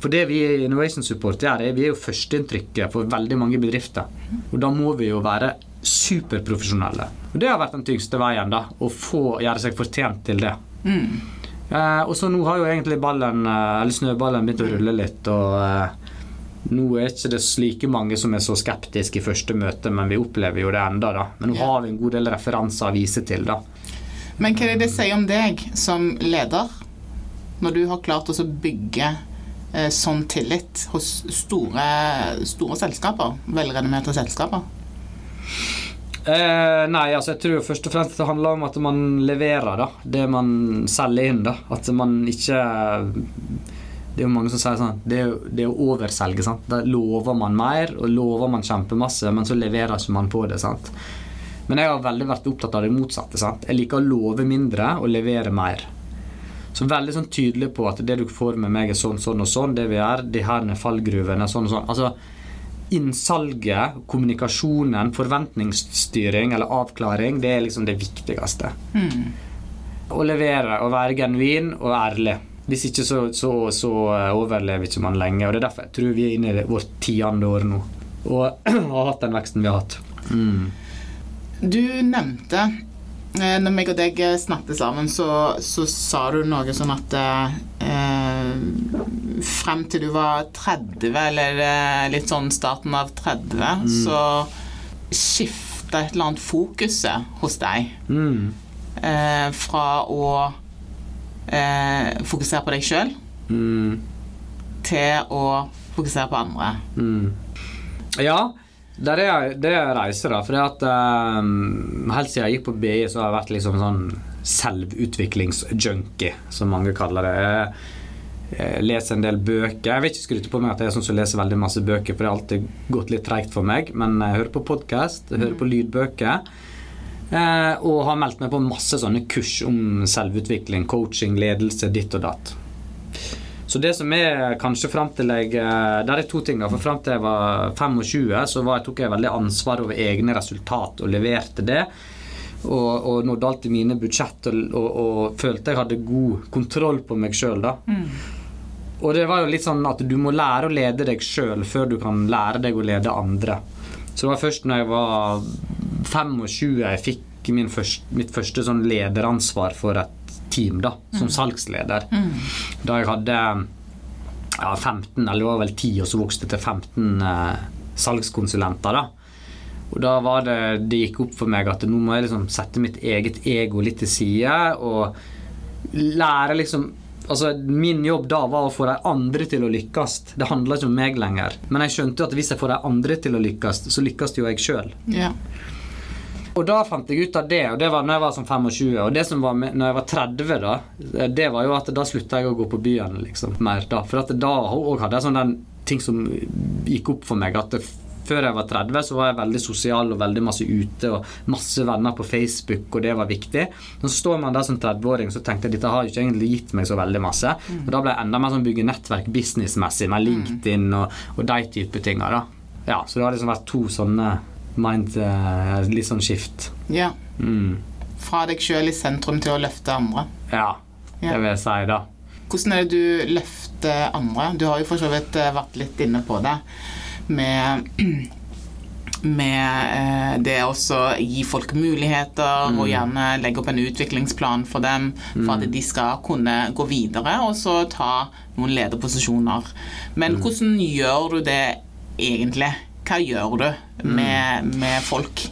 For det vi i Innovation Support gjør, er vi er jo førsteinntrykket for veldig mange bedrifter. Og da må vi jo være superprofesjonelle. Og det har vært den tyngste veien, da. Å få gjøre seg fortjent til det. Eh, og så nå har jo egentlig ballen, eh, eller snøballen begynt å rulle litt, og eh, nå er ikke det slike mange som er så skeptiske i første møte, men vi opplever jo det enda da. Men nå har vi en god del referanser å vise til, da. Men hva er det det sier om deg som leder, når du har klart å bygge eh, sånn tillit hos store, store selskaper, velrenommerte selskaper? Eh, nei, altså jeg tror først og fremst det handler om at man leverer da, det man selger inn. da. At man ikke Det er jo mange som sier sånn Det er, jo- det er å overselge. sant? Da lover man mer, og lover man kjempemasse, men så leverer ikke man på det. sant? Men jeg har veldig vært opptatt av det motsatte. sant? Jeg liker å love mindre og levere mer. Så veldig sånn tydelig på at det du får med meg, er sånn, sånn og sånn. Det vi er, de her er fallgruvene, sånn og sånn. Altså, Innsalget, kommunikasjonen, forventningsstyring eller avklaring, det er liksom det viktigste. Å levere å være genuin og ærlig. Hvis ikke så, så, så eh, overlever ikke man lenge. og Det er derfor jeg tror vi er inne i det- vårt tiende år nå. Og *clears throat* har hatt den veksten vi har hatt. Mm. Du nevnte eh, når meg og deg snakket sammen, så, så sa du noe sånn at eh, frem til du var 30, eller eh, litt sånn starten av 30, så skifta et eller annet fokuset hos deg. Mm. Eh, fra å eh, fokusere på deg sjøl Mm. til å fokusere på andre. Mm. Ja, det er, det er reiser, da. For at um, helt siden jeg gikk på BI, så har jeg vært liksom sånn selvutviklingsjunkie, som mange kaller det. Jeg, jeg leser en del bøker. Jeg vil ikke skryte på meg at jeg er sånn som leser veldig masse bøker, for det har alltid gått litt treigt for meg. Men jeg hører på podkast, hører på lydbøker. Eh, og har meldt meg på masse sånne kurs om selvutvikling, coaching, ledelse, ditt og datt. Så det som er kanskje frem til jeg eh, Der er to ting. da, for Frem til jeg var 25, så var, tok jeg veldig ansvar over egne resultat og leverte det. Og, og nådde alltid mine budsjett og, og, og følte jeg hadde god kontroll på meg sjøl. Og det var jo litt sånn at du må lære å lede deg sjøl før du kan lære deg å lede andre. Så det var først når jeg var 25 jeg fikk min første, mitt første sånn lederansvar for et team da, som salgsleder. Da jeg hadde ja, 15, eller det var vel 10, og så vokste det til 15 eh, salgskonsulenter. da. Og da var det, det gikk opp for meg at nå må jeg liksom sette mitt eget ego litt til side og lære liksom Altså, Min jobb da var å få de andre til å lykkes. Det handla ikke om meg lenger. Men jeg skjønte jo at hvis jeg får de andre til å lykkes, så lykkes jo jeg sjøl. Ja. Og da fant jeg ut av det, og det var når jeg var sånn 25. Og det som var med, når jeg var 30, da, det var jo at da slutta jeg å gå på byen liksom, mer. da. For at da òg hadde jeg sånn den ting som gikk opp for meg. at det, før jeg var 30, så var jeg veldig sosial og veldig masse ute og masse venner på Facebook, og det var viktig. Så står man der som 30-åring, så tenkte jeg dette har jo ikke egentlig gitt meg så veldig masse. Og da ble jeg enda mer sånn bygge nettverk businessmessig med LinkedIn og, og de type tinga. Ja, så det har liksom vært to sånne mind uh, Litt sånn skift. ja. Mm. Fra deg sjøl i sentrum til å løfte andre. Ja, det vil jeg si, da. Hvordan er det du løfter andre? Du har jo for så vidt eh, vært litt inne på det med *clears throat* med eh, det å gi folk muligheter og gjerne legge opp en utviklingsplan for dem for at de skal kunne gå videre og så ta noen lederposisjoner. Men hvordan gjør du det egentlig? Hva gjør du med, med folk?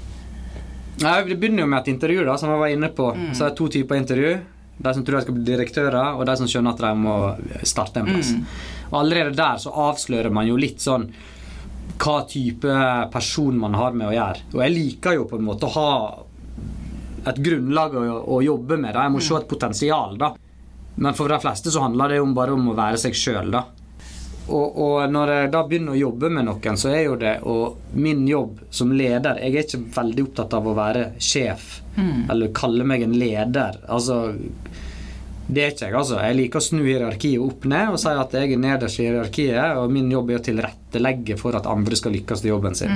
Nei, Det begynner jo med et intervju, da, som jeg var inne på. Så det er to typer intervju. De som tror de skal bli direktører, og de som skjønner at de må starte en plass. Og Allerede der så avslører man jo litt sånn hva type person man har med å gjøre. Og jeg liker jo på en måte å ha et grunnlag å, å jobbe med. Da. Jeg må se et potensial, da. Men for de fleste så handler det jo bare om å være seg sjøl, da. Og, og når jeg da begynner å jobbe med noen, så er jo det og min jobb som leder Jeg er ikke veldig opptatt av å være sjef eller kalle meg en leder. Altså Det er ikke jeg, altså. Jeg liker å snu hierarkiet opp ned og si at jeg er nederst i hierarkiet, og min jobb er å tilrettelegge for at andre skal lykkes i jobben sin.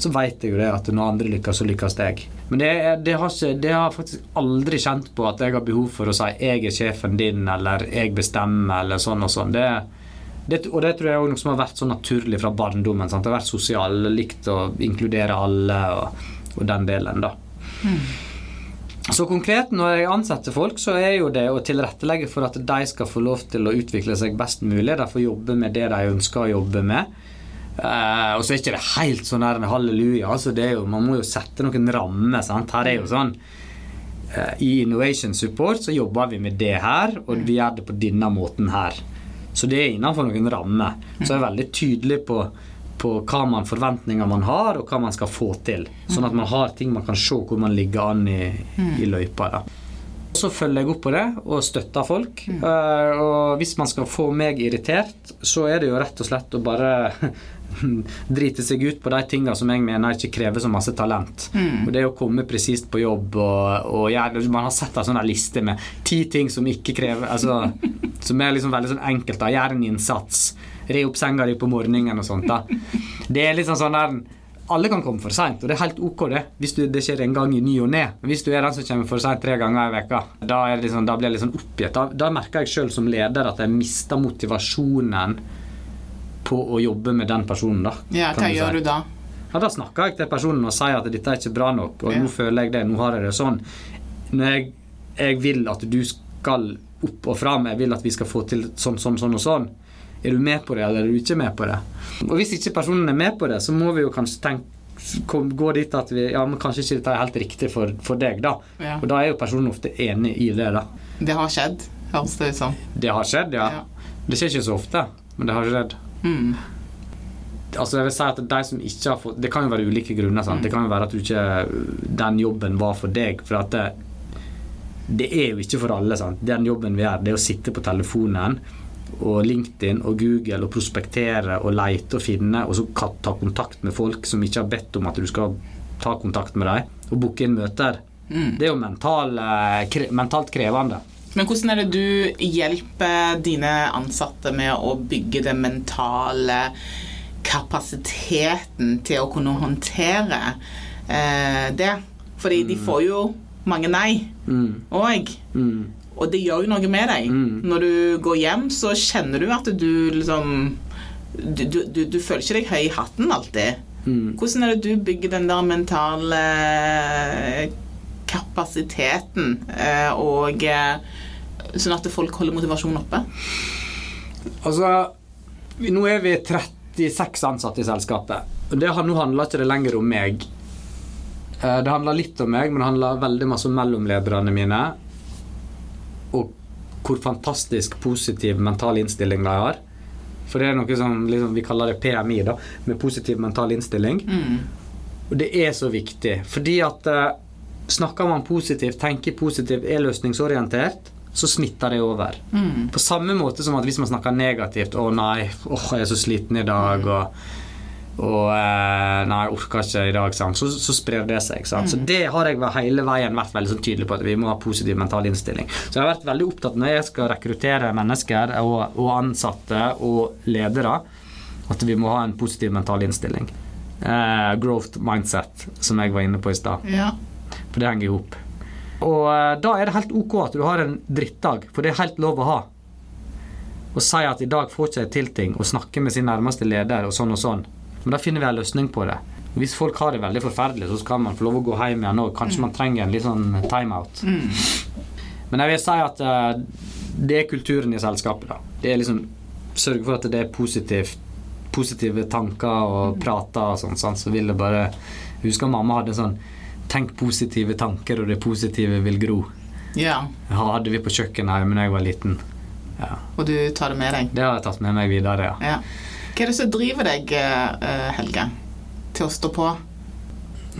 Så vet jeg jo det at når andre lykkes, så lykkes jeg. Men det, er- det, har ikke, det har jeg faktisk aldri kjent på at jeg har behov for å si 'jeg er sjefen din', eller 'jeg bestemmer', eller sånn og sånn. Det, det, og det tror jeg er noe som har vært så naturlig fra barndommen. Sant? Det har vært sosial, likt å inkludere alle og, og den delen, da. Så konkret, når jeg ansetter folk, så er jo det å tilrettelegge for at de skal få lov til å utvikle seg best mulig. De får jobbe med det de ønsker å jobbe med. Eh, og så er ikke det helt sånn der halleluja. Altså det er jo, man må jo sette noen rammer. Sant? Her er jo sånn eh, I Innovation Support så jobber vi med det her, og vi gjør det på denne måten her. Så det er innenfor noen rammer. Så jeg er veldig tydelig på, på hva man forventninger man har, og hva man skal få til. Sånn at man har ting man kan se hvor man ligger an i, i løypa. da. Så følger jeg opp på det og støtter folk. Eh, og hvis man skal få meg irritert, så er det jo rett og slett å bare *laughs* drite seg ut på de tinga som jeg mener ikke krever så masse talent. Og det å komme presist på jobb og, og gjøre Man har sett en sånn liste med ti ting som ikke krever altså, *laughs* Som er liksom veldig sånn enkelt. da Gjøre en innsats. Re opp senga di på morgenen og sånt. da Det er liksom sånn der alle kan komme for seint, og det er helt ok det. Hvis du, det skjer en gang i ny og ne. Men hvis du er den som kommer for seint tre ganger i veka, da, det liksom, da blir jeg litt sånn oppgitt. Da, da merker jeg sjøl som leder at jeg mister motivasjonen på å jobbe med den personen. da. Ja, hva du gjør du da? Ja, Da snakker jeg til personen og sier at dette er ikke bra nok, og Ja. nå føler jeg det, nå har jeg det sånn. Når jeg, jeg vil at du skal opp og fram, jeg vil at vi skal få til sånn, sånn, sånn og sånn. Er du med på det, eller er du ikke med på det? Og hvis ikke personen er med på det, så må vi jo kanskje tenke gå dit at vi Ja, men kanskje ikke dette er helt riktig for, for deg, da. Ja. Og da er jo personen ofte enig i det, da. Det har skjedd, høres det ut som. Det har skjedd, ja. Ja. Det skjer ikke så ofte, men det har skjedd. Mm. Altså jeg vil si at de som ikke har fått Det kan jo være ulike grunner. Sant? Det kan jo være at du ikke den jobben var for deg. For at det, det er jo ikke for alle. Sant? Den jobben vi gjør, det er å sitte på telefonen og LinkedIn og Google og prospektere og leite og finne, og så ta kontakt med folk som ikke har bedt om at du skal ta kontakt med dem, og booke inn møter. Mm. Det er jo mental, eh, kre, mentalt krevende. Men hvordan er det du hjelper dine ansatte med å bygge den mentale kapasiteten til å kunne håndtere eh, det? Fordi de får jo mange nei Mm, òg. mm, Og det gjør jo noe med deg. Mm. Når du går hjem, så kjenner du at du liksom Du, du, du, du føler ikke deg høy i hatten alltid. mm. Hvordan er det du bygger den der mentale eh, kapasiteten, eh, og eh, sånn at folk holder motivasjonen oppe? Altså, nå er vi 36 ansatte i selskapet. Og det, nå handler ikke det lenger om meg. Det handler litt om meg, men det handler veldig masse om mellomlederne mine. Og hvor fantastisk positiv mental innstilling de har. For det er noe som liksom, vi kaller det PMI, da, med positiv mental innstilling. Mm. Og det er så viktig, fordi at uh, snakker man positivt, tenker positivt, er løsningsorientert, så smitter det over. Mm. På samme måte som at hvis man snakker negativt 'Å nei, åh, jeg er så sliten i dag', og, og eh, 'Nei, jeg orker ikke i dag'? Så, så sprer det seg. Sant? Så det har jeg hele veien vært veldig sånn tydelig på, at vi må ha positiv mental innstilling. Så jeg har vært veldig opptatt når jeg skal rekruttere mennesker og, og ansatte og ledere, at vi må ha en positiv mental innstilling. Eh, growth mindset, som jeg var inne på i stad. Ja. For det henger i hop. Og eh, da er det helt ok at du har en drittdag, for det er helt lov å ha. Og si at i dag får ikke jeg til ting, og snakke med sin nærmeste leder og sånn og sånn. Men da finner vi en løsning på det. Hvis folk har det veldig forferdelig, så skal man få lov å gå hjem igjen òg. kanskje man trenger en litt sånn timeout. Men jeg vil si at eh, det er kulturen i selskapet, da. Det er liksom Sørge for at det er positivt, positive tanker og prater og sånn, sånn. så vil det bare husker mamma hadde sånn Tenk positive tanker, og det positive vil gro. ja. Hadde vi på kjøkkenet hjemme da jeg var liten. Ja. Og du tar det med deg? Det har jeg tatt med meg videre, ja. Ja. Hva er det som driver deg, eh, Helge, til å stå på?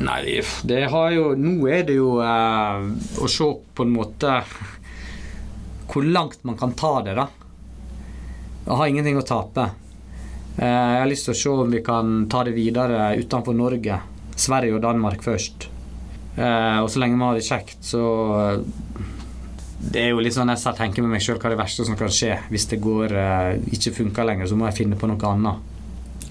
Nei, det har jo Nå er det jo eh, å se på en måte hvor langt man kan ta det, da. Jeg har ingenting å tape. Eh, jeg har lyst til å se om vi kan ta det videre utenfor Norge. Sverige og Danmark først. Eh, og så lenge vi har det kjekt, så eh, Det er jo litt sånn jeg selv tenker med meg sjøl hva er det verste som kan skje. Hvis det går eh, ikke funker lenger, så må jeg finne på noe annet.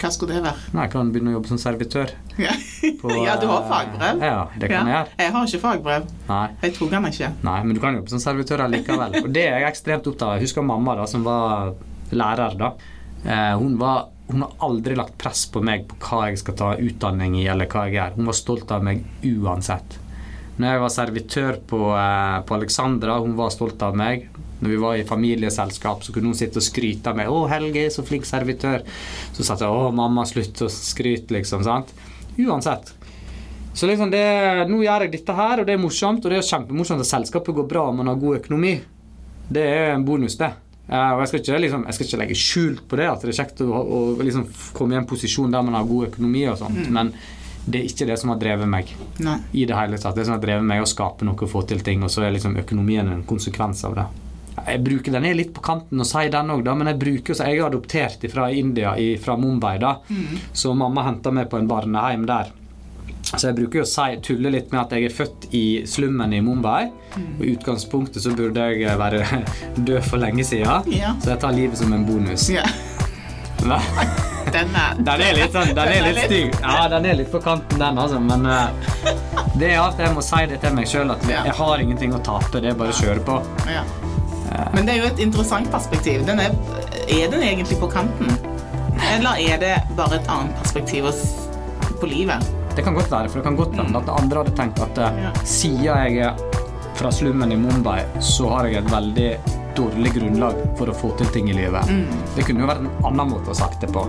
Hva skulle det være? Nei, jeg kan begynne å jobbe som servitør. Ja, på, *laughs* ja du har eh, fagbrev. Ja, det kan jeg gjøre. Jeg har ikke fagbrev. Nei. Jeg tok den ikke. Nei, men du kan jobbe som servitør likevel. Og det er jeg ekstremt opptatt av. Jeg husker mamma, da, som var lærer da. Eh, hun, var, hun har aldri lagt press på meg på hva jeg skal ta utdanning i, eller hva jeg gjør. Hun var stolt av meg uansett. Når jeg var servitør på, eh, på Alexandra, hun var stolt av meg. Når vi var i familieselskap, så kunne hun sitte og skryte av meg. 'Å, Helge, så flink servitør.' Så sa jeg 'Å, mamma, slutt å skryte', liksom. sant? Uansett. Så liksom det, nå gjør jeg dette her, og det er morsomt. Og det er kjempemorsomt at selskapet går bra og man har god økonomi. Det er en bonus, det. Eh, og jeg skal, ikke, liksom, jeg skal ikke legge skjult på det, at det er kjekt å, å liksom komme i en posisjon der man har god økonomi og sånt. Men det er ikke det som har drevet meg Nei. i det hele tatt. Det som har drevet meg å skape noe og få til ting, og så er liksom økonomien en konsekvens av det. Jeg bruker Den er litt på kanten å si den òg, men jeg bruker så jeg er adoptert fra India, fra Mumbai. da Så mamma henta meg på en barnehjem der. Så jeg bruker jo å si, tulle litt med at jeg er født i slummen i Mumbai. Og i utgangspunktet så burde jeg være *laughs* død for lenge siden. Ja. Så jeg tar livet som en bonus. Ja. *laughs* Hva? Den er, litt, sånn, den er litt stygg. Ja, den er litt på kanten, den, altså. Men uh, det er at jeg må si det til meg sjøl, at Ja. jeg har ingenting å tape. Det er bare å kjøre på. Ja. Men det er jo et interessant perspektiv. Den er, er den egentlig på kanten? Eller er det bare et annet perspektiv på livet? Det kan godt være, for det kan godt hende at andre hadde tenkt at eh, Ja. siden jeg er fra slummen i Mumbai, så har jeg et veldig dårlig grunnlag for å få til ting i livet. Det kunne jo vært en annen måte å sagt det på.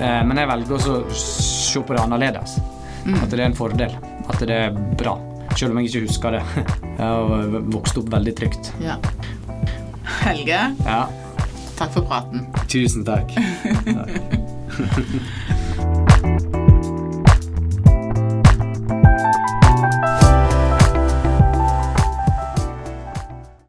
Eh, men jeg velger også å se på det annerledes. At det er en fordel. At det er bra. Selv om jeg ikke husker det. *laughs* Jeg har vokst opp veldig trygt. Ja. Helge, Ja, takk for praten. tusen takk. *laughs* *laughs*